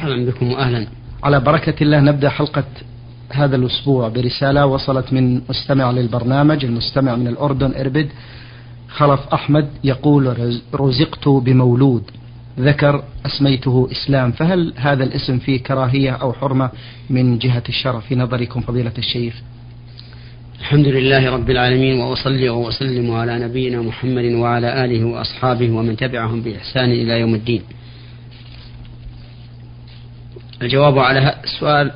مرحبا بكم وأهلا على بركة الله نبدأ حلقة هذا الأسبوع برسالة وصلت من مستمع للبرنامج المستمع من الأردن إربد خلف أحمد يقول رزقت بمولود ذكر أسميته إسلام. فهل هذا الاسم فيه كراهية أو حرمة من جهة الشرع في نظركم فضيلة الشيخ. الحمد لله رب العالمين وأصلي وأسلم على نبينا محمد وعلى آله وأصحابه ومن تبعهم بإحسان إلى يوم الدين. الجواب على السؤال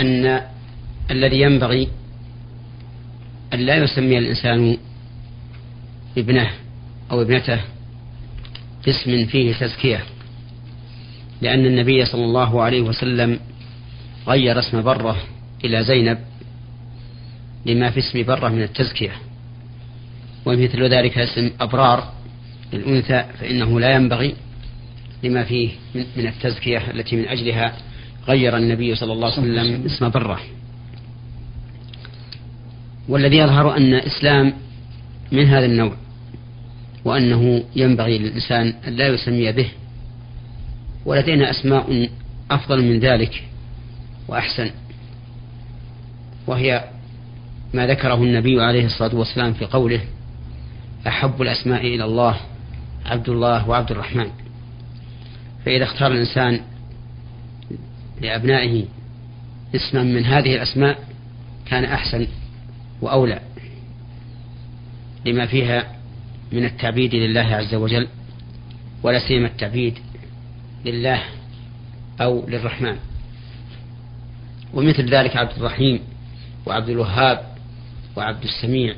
أن الذي ينبغي أن لا يسمي الإنسان ابنه أو ابنته باسم فيه تزكية لأن النبي صلى الله عليه وسلم غير اسم برة إلى زينب لما في اسم برة من التزكية ومثل ذلك اسم أبرار للأنثى فإنه لا ينبغي لما فيه من التزكية التي من أجلها غير النبي صلى الله عليه وسلم اسم برة. والذي يظهر أن إسلام من هذا النوع وأنه ينبغي للإنسان أن لا يسمي به ولدينا أسماء أفضل من ذلك وأحسن. وهي ما ذكره النبي عليه الصلاة والسلام في قوله أحب الأسماء إلى الله عبد الله وعبد الرحمن. فإذا اختار الإنسان لأبنائه اسما من هذه الأسماء كان أحسن وأولى لما فيها من التعبيد لله عز وجل ولا سيما التعبيد لله أو للرحمن. ومثل ذلك عبد الرحيم وعبد الوهاب وعبد السميع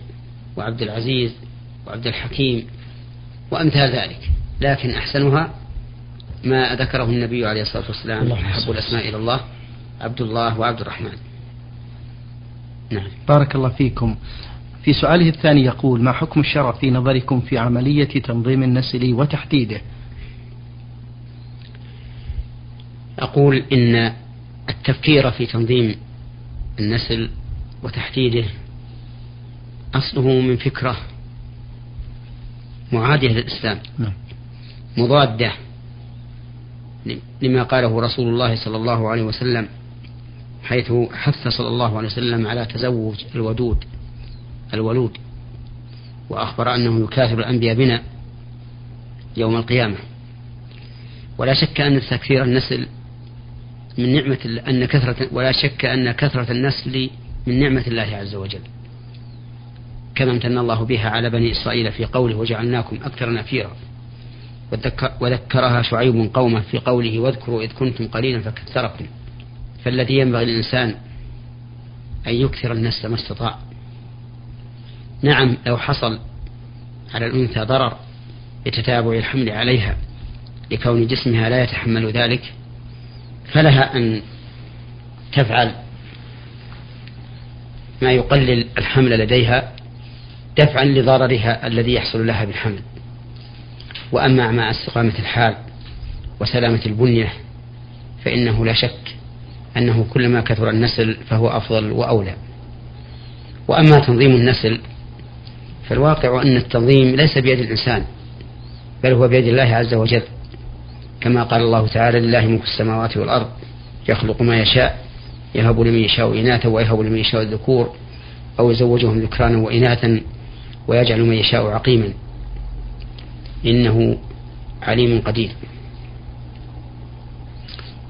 وعبد العزيز وعبد الحكيم وأمثال ذلك لكن أحسنها ما ذكره النبي عليه الصلاة والسلام أحب الأسماء إلى الله عبد الله وعبد الرحمن. نعم. بارك الله فيكم. في سؤاله الثاني يقول ما حكم الشرع في نظركم في عملية تنظيم النسل وتحديده؟ أقول إن التفكير في تنظيم النسل وتحديده أصله من فكرة معادية للإسلام نعم. مضادة. لما قاله رسول الله صلى الله عليه وسلم حيث حث صلى الله عليه وسلم على تزوج الودود الولود وأخبر أنه يكاثر الأنبياء بنا يوم القيامة. ولا شك أن تكثير النسل من نعمة أن كثرة ولا شك أن كثرة النسل من نعمة الله عز وجل. كما امتن الله بها على بني إسرائيل في قوله وجعلناكم أكثر نفيرا. وذكرها شعيب قومه في قوله واذكروا إذ كنتم قليلا فكثركم. فالذي ينبغي للإنسان أن يكثر النسل ما استطاع. نعم لو حصل على الأنثى ضرر بتتابع الحمل عليها لكون جسمها لا يتحمل ذلك فلها أن تفعل ما يقلل الحمل لديها دفعا لضررها الذي يحصل لها بالحمل. وأما مع استقامة الحال وسلامة البنية فإنه لا شك أنه كلما كثر النسل فهو أفضل وأولى. وأما تنظيم النسل فالواقع أن التنظيم ليس بيد الإنسان بل هو بيد الله عز وجل. كما قال الله تعالى لله ملك السماوات والأرض يخلق ما يشاء يهب لمن يشاء إناثا ويهب لمن يشاء الذكور أو يزوجهم ذكرانا وإناثا ويجعل من يشاء عقيما. إنه عليم قدير.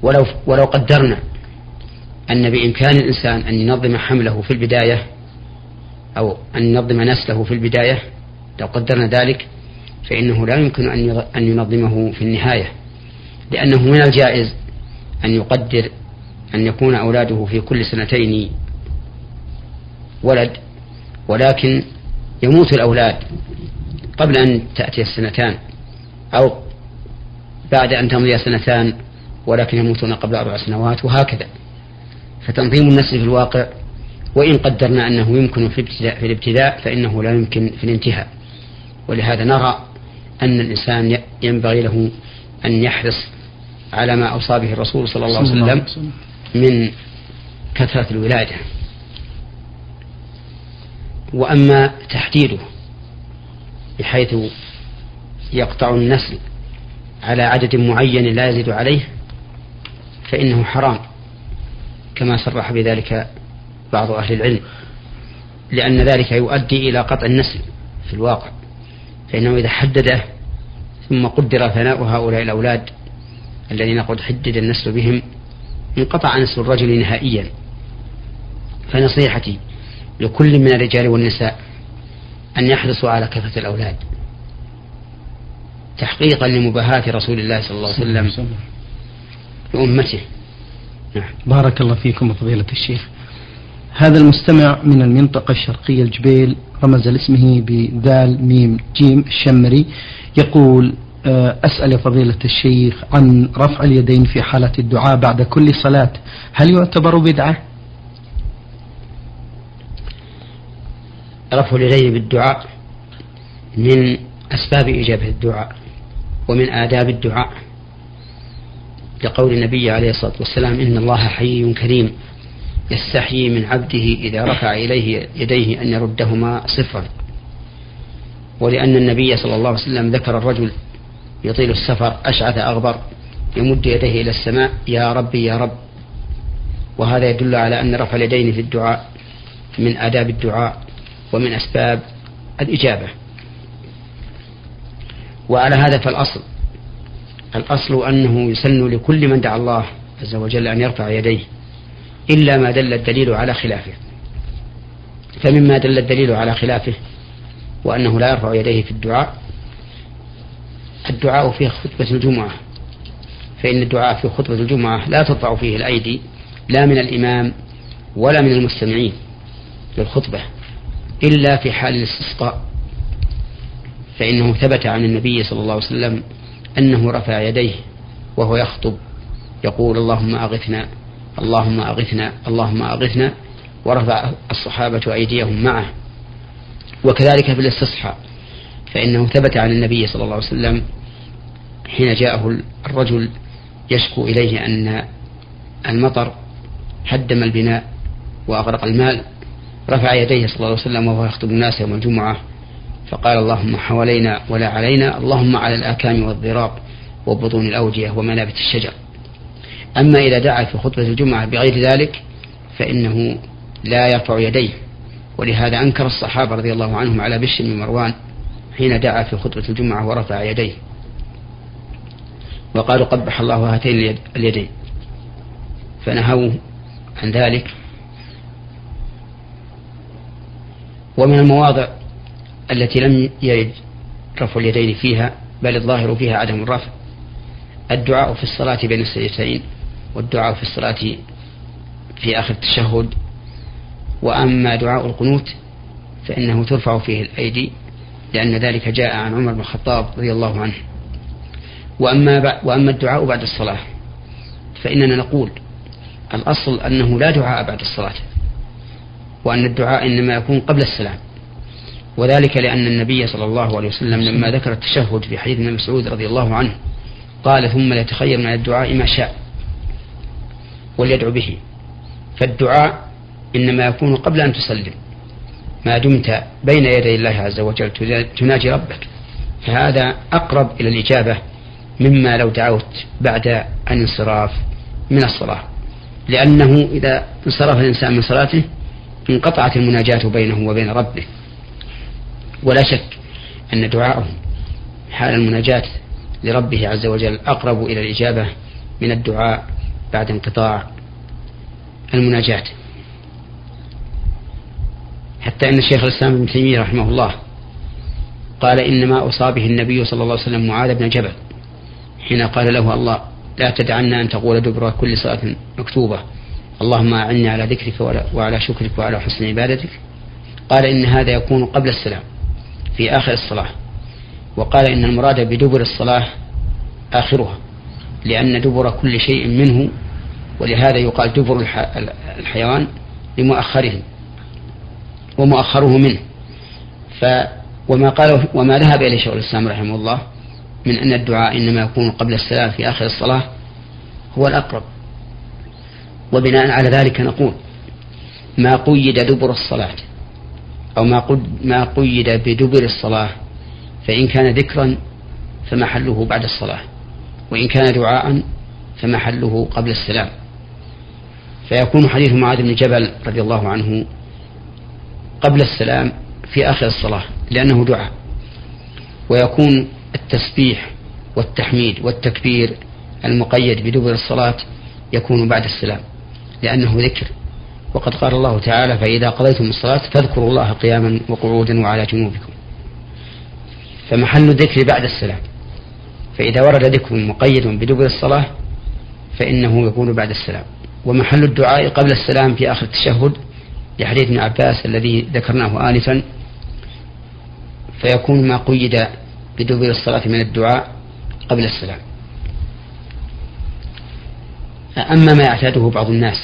ولو ولو قدرنا أن بإمكان الإنسان أن ينظم حمله في البداية أو أن ينظم نسله في البداية لو قدرنا ذلك فإنه لا يمكن أن ينظمه في النهاية. لأنه من الجائز أن يقدر أن يكون أولاده في كل سنتين ولد ولكن يموت الأولاد. قبل أن تأتي السنتان أو بعد أن تمضي سنتان ولكن يموتون قبل أربع سنوات وهكذا. فتنظيم النسل في الواقع وإن قدرنا أنه يمكن في الابتداء, في الابتداء فإنه لا يمكن في الانتهاء. ولهذا نرى أن الإنسان ينبغي له أن يحرص على ما أوصى به الرسول صلى الله عليه وسلم. من كثرة الولادة. وأما تحديده بحيث يقطع النسل على عدد معين لا يزيد عليه فإنه حرام كما صرح بذلك بعض أهل العلم لأن ذلك يؤدي إلى قطع النسل في الواقع فإنه إذا حدده ثم قدر ثناء هؤلاء الأولاد الذين قد حدد النسل بهم انقطع نسل الرجل نهائيا. فنصيحتي لكل من الرجال والنساء أن يحرصوا على كثرة الأولاد. تحقيقا لمباهاة رسول الله صلى الله عليه وسلم. لأمته. نعم. بارك الله فيكم فضيلة الشيخ. هذا المستمع من المنطقة الشرقية الجبيل رمز لاسمه بذال ميم جيم الشمري يقول آه، أسأل يا فضيلة الشيخ عن رفع اليدين في حالة الدعاء بعد كل صلاة. هل يعتبر بدعة؟ رفع اليدين بالدعاء من أسباب إجابة الدعاء ومن آداب الدعاء. لقول النبي عليه الصلاة والسلام إن الله حي كريم يستحيي من عبده إذا رفع إليه يديه أن يردهما صفرا. ولأن النبي صلى الله عليه وسلم ذكر الرجل يطيل السفر أشعث أغبر يمد يديه إلى السماء يا ربي يا رب. وهذا يدل على أن رفع اليدين في الدعاء من آداب الدعاء ومن أسباب الإجابة. وعلى هذا فالأصل. الأصل أنه يسن لكل من دعا الله عز وجل أن يرفع يديه إلا ما دل الدليل على خلافه. فمما دل الدليل على خلافه وأنه لا يرفع يديه في الدعاء الدعاء في خطبة الجمعة. فإن الدعاء في خطبة الجمعة لا ترفع فيه الأيدي لا من الإمام ولا من المستمعين للخطبة. إلا في حال الاستسقاء. فإنه ثبت عن النبي صلى الله عليه وسلم أنه رفع يديه وهو يخطب يقول اللهم أغثنا اللهم أغثنا اللهم أغثنا ورفع الصحابة أيديهم معه. وكذلك في الاستصحاء فإنه ثبت عن النبي صلى الله عليه وسلم حين جاءه الرجل يشكو إليه أن المطر هدم البناء وأغرق المال. رفع يديه صلى الله عليه وسلم وهو يخطب الناس يوم الجمعة فقال اللهم حوالينا ولا علينا اللهم على الآكام والضراب وبطون الأودية ومنابت الشجر. أما إذا دعا في خطبة الجمعة بغير ذلك فإنه لا يرفع يديه ولهذا أنكر الصحابة رضي الله عنهم على بشر بن مروان حين دعا في خطبة الجمعة ورفع يديه. وقالوا قبح الله هاتين اليدين. فنهوه عن ذلك ومن المواضع التي لم يرد رفع اليدين فيها بل الظاهر فيها عدم الرفع. الدعاء في الصلاة بين السجدتين والدعاء في الصلاة في آخر التشهد. وأما دعاء القنوت فإنه ترفع فيه الأيدي لأن ذلك جاء عن عمر بن الخطاب رضي الله عنه. وأما وأما الدعاء بعد الصلاة فإننا نقول الأصل أنه لا دعاء بعد الصلاة. وأن الدعاء إنما يكون قبل السلام. وذلك لأن النبي صلى الله عليه وسلم لما ذكر التشهد في حديث ابن مسعود رضي الله عنه قال ثم ليتخير من الدعاء ما شاء وليدعو به. فالدعاء إنما يكون قبل أن تسلم. ما دمت بين يدي الله عز وجل تناجي ربك. فهذا أقرب إلى الإجابة مما لو دعوت بعد الانصراف من الصلاة. لأنه إذا انصرف الإنسان من صلاته انقطعت المناجاة بينه وبين ربه. ولا شك أن دعاءه حال المناجاة لربه عز وجل أقرب إلى الإجابة من الدعاء بعد انقطاع المناجاة. حتى أن الشيخ الإسلام ابن تيمية رحمه الله قال إنما أصابه النبي صلى الله عليه وسلم معاذ بن جبل حين قال له الله لا تدعنا أن تقول دبر كل صلاة مكتوبة. اللهم أعني على ذكرك وعلى شكرك وعلى حسن عبادتك. قال إن هذا يكون قبل السلام في آخر الصلاة. وقال إن المراد بدبر الصلاة آخرها لأن دبر كل شيء منه ولهذا يقال دبر الحيوان لمؤخره ومؤخره منه. ف وما قاله وما ذهب إليه شيخ الإسلام رحمه الله من أن الدعاء إنما يكون قبل السلام في آخر الصلاة هو الأقرب. وبناء على ذلك نقول ما قيد دبر الصلاة أو ما ما قيد بدبر الصلاة فإن كان ذكرا فمحله بعد الصلاة وإن كان دعاء فمحله قبل السلام. فيكون حديث معاذ بن جبل رضي الله عنه قبل السلام في آخر الصلاة لأنه دعاء. ويكون التسبيح والتحميد والتكبير المقيد بدبر الصلاة يكون بعد السلام. لأنه ذكر. وقد قال الله تعالى فإذا قضيتم الصلاة فاذكروا الله قياما وقعودا وعلى جنوبكم. فمحل الذكر بعد السلام. فإذا ورد ذكر مقيد بدبر الصلاة فإنه يكون بعد السلام. ومحل الدعاء قبل السلام في آخر التشهد لحديث ابن عباس الذي ذكرناه آنفا. فيكون ما قيد بدبر الصلاة من الدعاء قبل السلام. أما ما يعتاده بعض الناس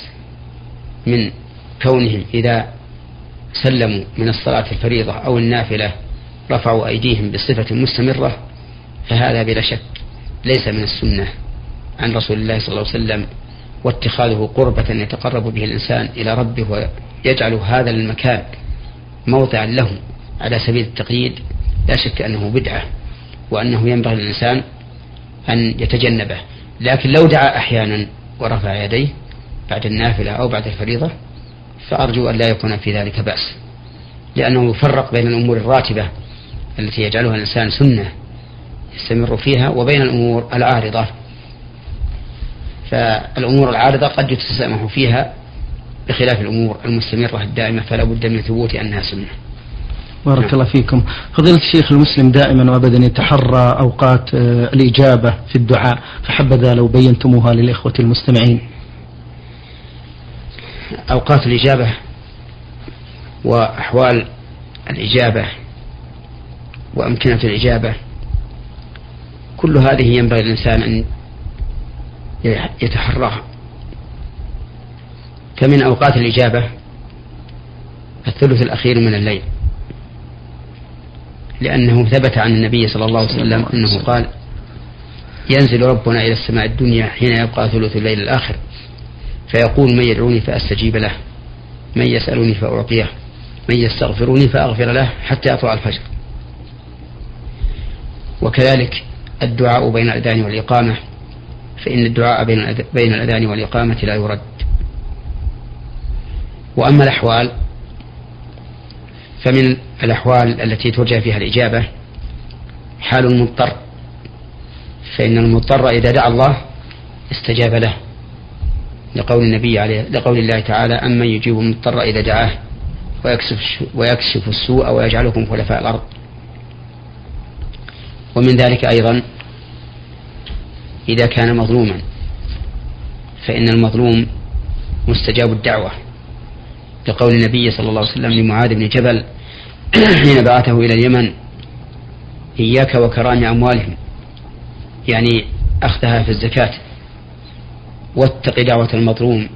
من كونهم إذا سلموا من الصلاة الفريضة أو النافلة رفعوا أيديهم بصفة مستمرة فهذا بلا شك ليس من السنة عن رسول الله صلى الله عليه وسلم واتخاذه قربة يتقرب به الإنسان إلى ربه ويجعل هذا المكان موضعا له على سبيل التقييد لا شك أنه بدعة وأنه ينبغي للإنسان أن يتجنبه. لكن لو دعا أحيانا ورفع يديه بعد النافلة أو بعد الفريضة فأرجو أن لا يكون في ذلك بأس لأنه يفرق بين الأمور الراتبة التي يجعلها الإنسان سنة يستمر فيها وبين الأمور العارضة. فالأمور العارضة قد يتسامح فيها بخلاف الأمور المستمرة الدائمة فلا بد من ثبوت أنها سنة. بارك. الله فيكم. فضيلة الشيخ المسلم دائما وابدا يتحرى أوقات آه، الإجابة في الدعاء فحبذا لو بينتموها للإخوة المستمعين. أوقات الإجابة وأحوال الإجابة وأمكنة الإجابة كل هذه ينبغي الإنسان أن يتحراها فمن أوقات الإجابة الثلث الأخير من الليل. لأنه ثبت عن النبي صلى الله عليه وسلم أنه قال ينزل ربنا إلى السماء الدنيا حين يبقى ثلث الليل الآخر فيقول من يدعوني فأستجيب له من يسألني فأعطيه من يستغفرني فأغفر له حتى يطلع الفجر. وكذلك الدعاء بين الأذان والإقامة فإن الدعاء بين الأذان والإقامة لا يرد. وأما الأحوال فمن الأحوال التي ترجى فيها الإجابة حال المضطر. فإن المضطر إذا دعا الله استجاب له لقول النبي عليه لقول الله تعالى أمن يجيب المضطر إذا دعاه ويكشف ويكشف السوء ويجعلكم خلفاء الأرض. ومن ذلك أيضا إذا كان مظلوما فإن المظلوم مستجاب الدعوة لقول النبي صلى الله عليه وسلم لمعاذ بن جبل حين بعثه إلى اليمن. إياك وكرام أموالهم. يعني أخذها في الزكاة. واتق دعوة المظلوم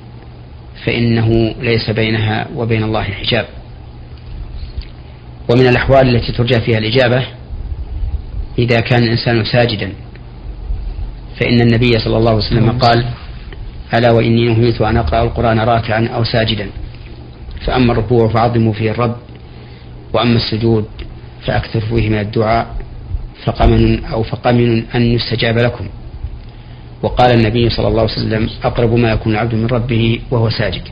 فإنه ليس بينها وبين الله حجاب. ومن الأحوال التي ترجى فيها الإجابة إذا كان الإنسان ساجدا فإن النبي صلى الله عليه وسلم قال ألا وإني نهيت أن أقرأ القرآن راكعا أو ساجدا. فأما الركوع فعظموا فيه الرب وأما السجود فأكثر فيه من الدعاء فقمن أو فقمن أن يستجاب لكم. وقال النبي صلى الله عليه وسلم أقرب ما يكون العبد من ربه وهو ساجد.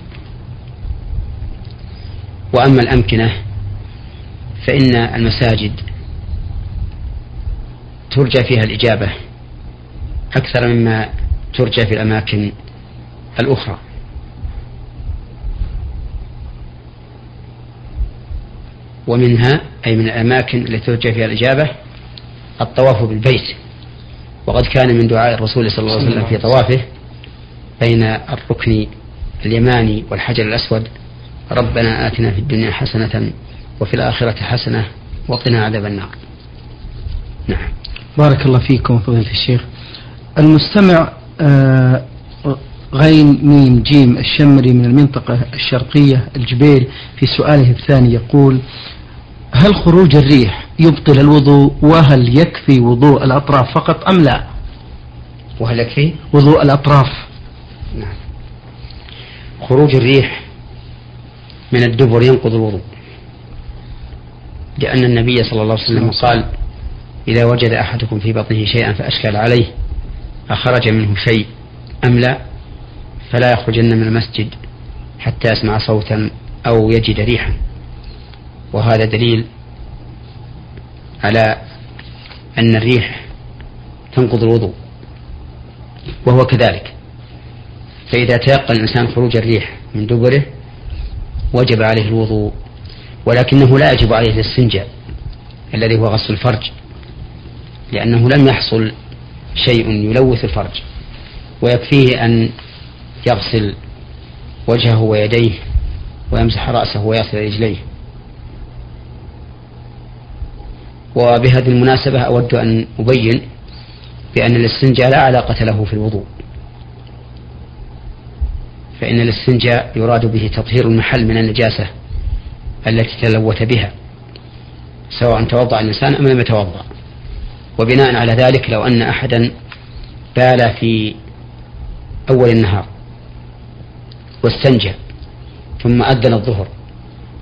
وأما الأمكنة فإن المساجد ترجى فيها الإجابة أكثر مما ترجى في الأماكن الأخرى. ومنها أي من الأماكن التي ترجى فيها الإجابة الطواف بالبيت. وقد كان من دعاء الرسول صلى الله عليه وسلم في طوافه بين الركن اليماني والحجر الأسود ربنا آتنا في الدنيا حسنة وفي الآخرة حسنة وقنا عذاب النار. نعم. بارك الله فيكم فضيلة الشيخ. المستمع آه غين ميم جيم الشمري من المنطقة الشرقية الجبيل في سؤاله الثاني يقول هل خروج الريح يبطل الوضوء؟ وهل يكفي وضوء الأطراف فقط أم لا؟ وهل يكفي؟ وضوء الأطراف. نعم. خروج الريح من الدبر ينقض الوضوء. لأن النبي صلى الله عليه وسلم قال إذا وجد أحدكم في بطنه شيئا فأشكل عليه أخرج منه شيء أم لا؟ فلا يخرجن من المسجد حتى يسمع صوتا أو يجد ريحا. وهذا دليل على أن الريح تنقض الوضوء وهو كذلك. فإذا تيقن الإنسان خروج الريح من دبره وجب عليه الوضوء ولكنه لا يجب عليه الاستنجاء الذي هو غسل الفرج لأنه لم يحصل شيء يلوث الفرج ويكفيه أن يغسل وجهه ويديه ويمسح رأسه ويغسل رجليه. وبهذه المناسبة أود أن أبين بأن الاستنجاء لا علاقة له في الوضوء فإن الاستنجاء يراد به تطهير المحل من النجاسة التي تلوث بها سواء توضأ الإنسان أم لم يتوضأ. وبناء على ذلك لو أن أحدا بال في أول النهار واستنجى ثم أذن الظهر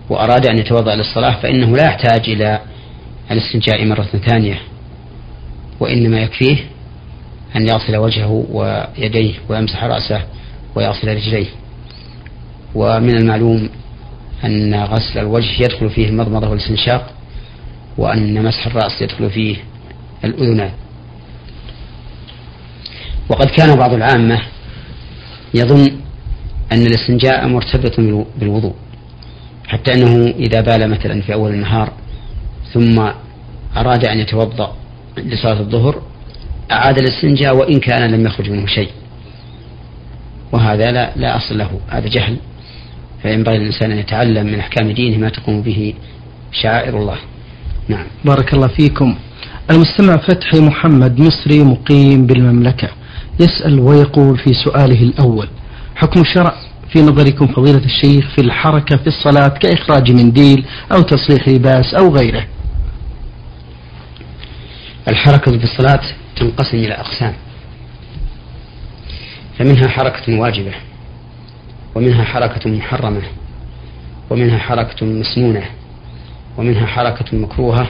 وأراد أن يتوضأ للصلاة فإنه لا يحتاج إلى الاستنجاء مرة ثانية وإنما يكفيه أن يغسل وجهه ويديه ويمسح رأسه ويغسل رجليه. ومن المعلوم أن غسل الوجه يدخل فيه المضمضة والاستنشاق وأن مسح الرأس يدخل فيه الأذنان وقد كان بعض العامة يظن أن الاستنجاء مرتبط بالوضوء حتى أنه إذا بال مثلا في أول النهار ثم أراد أن يتوضأ لصلاة الظهر أعاد الاستنجاء وإن كان لم يخرج منه شيء. وهذا لا, لا أصل له هذا جهل. فينبغي الإنسان أن يتعلم من أحكام دينه ما تقوم به شعائر الله. نعم. بارك الله فيكم. المستمع فتحي محمد مصري مقيم بالمملكة. يسأل ويقول في سؤاله الأول حكم الشرع في نظركم فضيلة الشيخ في الحركة في الصلاة كإخراج منديل أو تصريح لباس أو غيره؟ الحركة في الصلاة تنقسم إلى أقسام. فمنها حركة واجبة ومنها حركة محرمة ومنها حركة مسنونة ومنها حركة مكروهة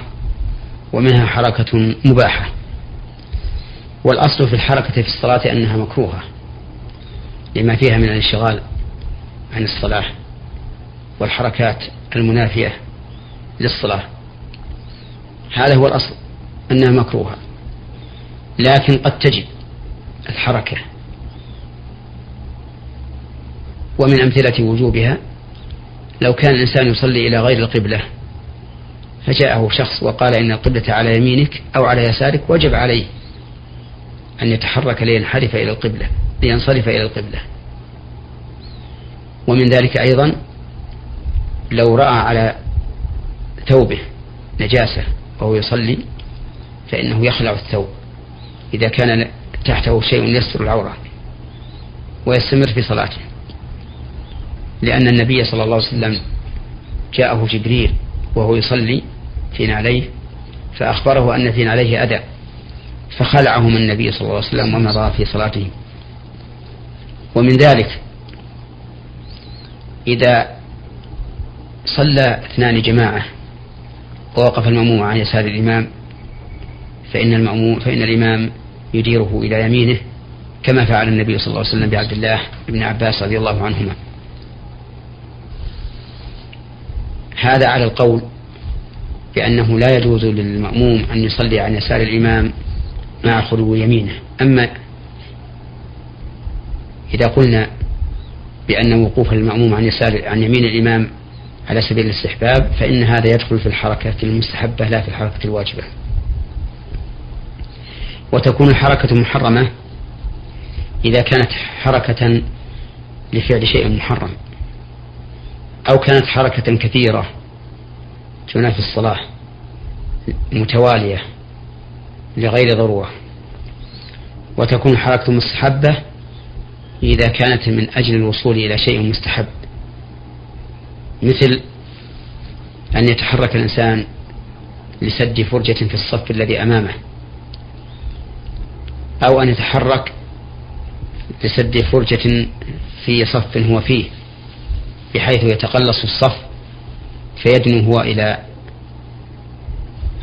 ومنها حركة مباحة. والأصل في الحركة في الصلاة أنها مكروهة لما فيها من الانشغال عن الصلاة والحركات المنافية للصلاة. هذا هو الأصل. أنها مكروهة. لكن قد تجب الحركة. ومن أمثلة وجوبها لو كان الإنسان يصلي إلى غير القبلة فجاءه شخص وقال إن القبلة على يمينك أو على يسارك وجب عليه أن يتحرك لينحرف إلى القبلة لينصرف إلى القبلة. ومن ذلك أيضا لو رأى على ثوبه نجاسة وهو يصلي فإنه يخلع الثوب. إذا كان تحته شيء يستر العورة ويستمر في صلاته. لأن النبي صلى الله عليه وسلم جاءه جبريل وهو يصلي في نعليه فأخبره أن في نعليه أذى فخلعهم النبي صلى الله عليه وسلم ومضى في صلاته. ومن ذلك إذا صلى اثنان جماعة ووقف المأموم عن يسار الإمام فإن المأموم فإن الإمام يديره إلى يمينه كما فعل النبي صلى الله عليه وسلم بعبد الله بن عباس رضي الله عنهما. هذا على القول بأنه لا يجوز للمأموم أن يصلي عن يسار الإمام مع خلو يمينه. أما إذا قلنا بأن وقوف المأموم عن يسار عن يمين الإمام على سبيل الاستحباب فإن هذا يدخل في الحركة المستحبة لا في الحركة الواجبة. وتكون الحركة محرمة إذا كانت حركة لفعل شيء محرم أو كانت حركة كثيرة تنافي الصلاة متوالية لغير ضرورة وتكون حركة مستحبة إذا كانت من أجل الوصول إلى شيء مستحب مثل أن يتحرك الإنسان لسد فرجة في الصف الذي أمامه أو أن يتحرك لسد فرجة في صف هو فيه بحيث يتقلص الصف فيدنو هو إلى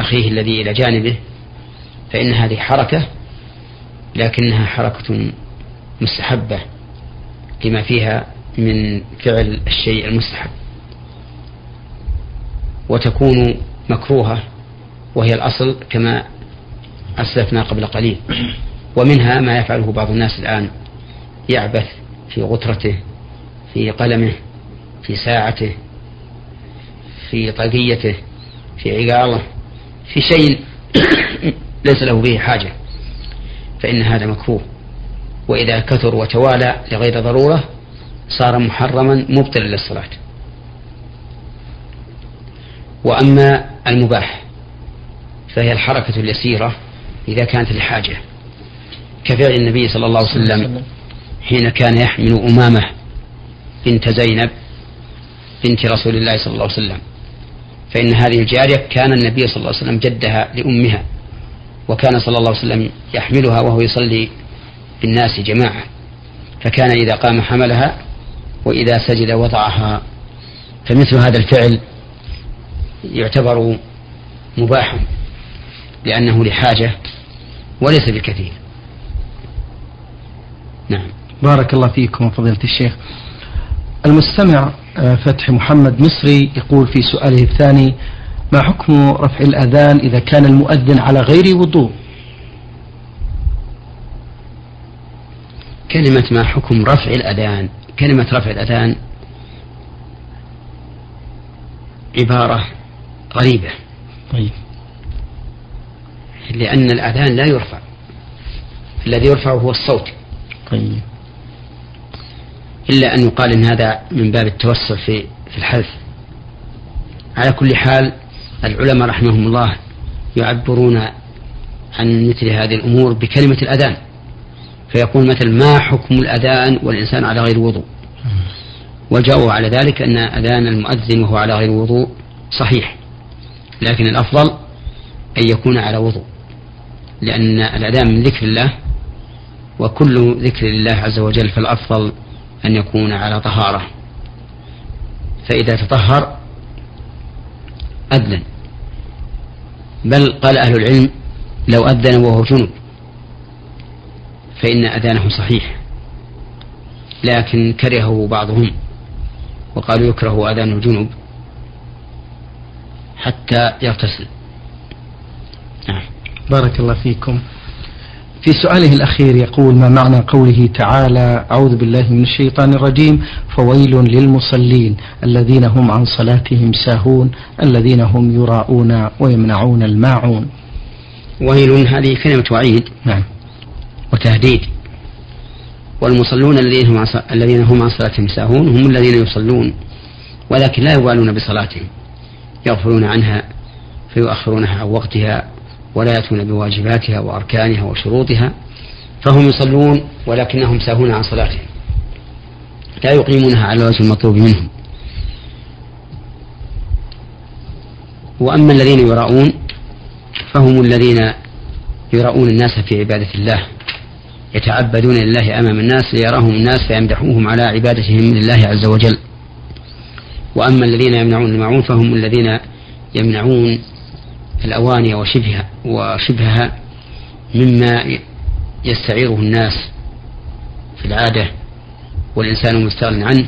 أخيه الذي إلى جانبه فإن هذه حركة لكنها حركة مستحبة لما فيها من فعل الشيء المستحب. وتكون مكروهة وهي الأصل كما أسلفنا قبل قليل. ومنها ما يفعله بعض الناس الآن يعبث في غترته في قلمه في ساعته في طاقيته في عقاله في شيء ليس له به حاجة. فإن هذا مكروه. وإذا كثر وتوالى لغير ضرورة صار محرما مبطلا للصلاة. وأما المباح فهي الحركة اليسيرة إذا كانت لحاجة. كفعل النبي صلى الله عليه وسلم حين كان يحمل أمامة بنت زينب بنت رسول الله صلى الله عليه وسلم. فإن هذه الجارية كان النبي صلى الله عليه وسلم جدها لأمها وكان صلى الله عليه وسلم يحملها وهو يصلي بالناس جماعة. فكان إذا قام حملها وإذا سجد وضعها. فمثل هذا الفعل يعتبر مباحا لأنه لحاجة وليس بكثير نعم. بارك الله فيكم فضيلة الشيخ. المستمع آه، فتح محمد مصري يقول في سؤاله الثاني ما حكم رفع الأذان إذا كان المؤذن على غير وضوء؟ كلمة ما حكم رفع الأذان؟ كلمة رفع الأذان عبارة غريبة. طيب. لأن الأذان لا يرفع. الذي يرفع هو الصوت. طيب. إلا أن يقال إن هذا من باب التوسع في في الحذف. على كل حال العلماء رحمهم الله يعبرون عن مثل هذه الأمور بكلمة الأذان. فيقول مثل ما حكم الأذان والإنسان على غير وضوء؟ وجاءوا على ذلك أن أذان المؤذن وهو على غير وضوء صحيح. لكن الأفضل أن يكون على وضوء. لأن الأذان من ذكر الله وكل ذكر لله عز وجل فالأفضل أن يكون على طهارة. فإذا تطهر أذن. بل قال أهل العلم لو أذن وهو جنب فإن أذانه صحيح. لكن كرهه بعضهم وقالوا يكره أذان الجنب حتى يغتسل. نعم. بارك الله فيكم. في سؤاله الأخير يقول ما معنى قوله تعالى أعوذ بالله من الشيطان الرجيم فويل للمصلين الذين هم عن صلاتهم ساهون الذين هم يراءون ويمنعون الماعون. ويل هذه كلمة وعيد نعم. وتهديد. والمصلون الذين هم الذين هم عن صلاتهم ساهون هم الذين يصلون ولكن لا يبالون بصلاتهم يغفلون عنها فيؤخرونها عن وقتها. ولا يأتون بواجباتها وأركانها وشروطها فهم يصلون ولكنهم ساهون عن صلاتهم. لا يقيمونها على الوجه المطلوب منهم. وأما الذين يراؤون فهم الذين يراؤون الناس في عبادة الله يتعبدون لله أمام الناس ليراهم الناس فيمدحوهم على عبادتهم لله عز وجل. وأما الذين يمنعون المعون فهم الذين يمنعون الأواني وشبهها وشبهها مما يستعيره الناس في العادة والإنسان مستغن عنه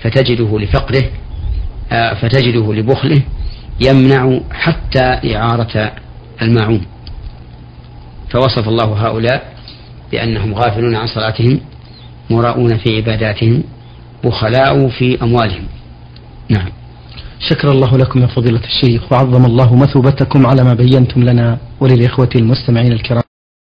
فتجده لفقره آه، فتجده لبخله يمنع حتى إعارة الماعون فوصف الله هؤلاء بأنهم غافلون عن صلاتهم مراؤون في عباداتهم بخلاء في أموالهم. نعم. شكر الله لكم يا فضيلة الشيخ وعظم الله مثوبتكم على ما بينتم لنا وللإخوة المستمعين الكرام.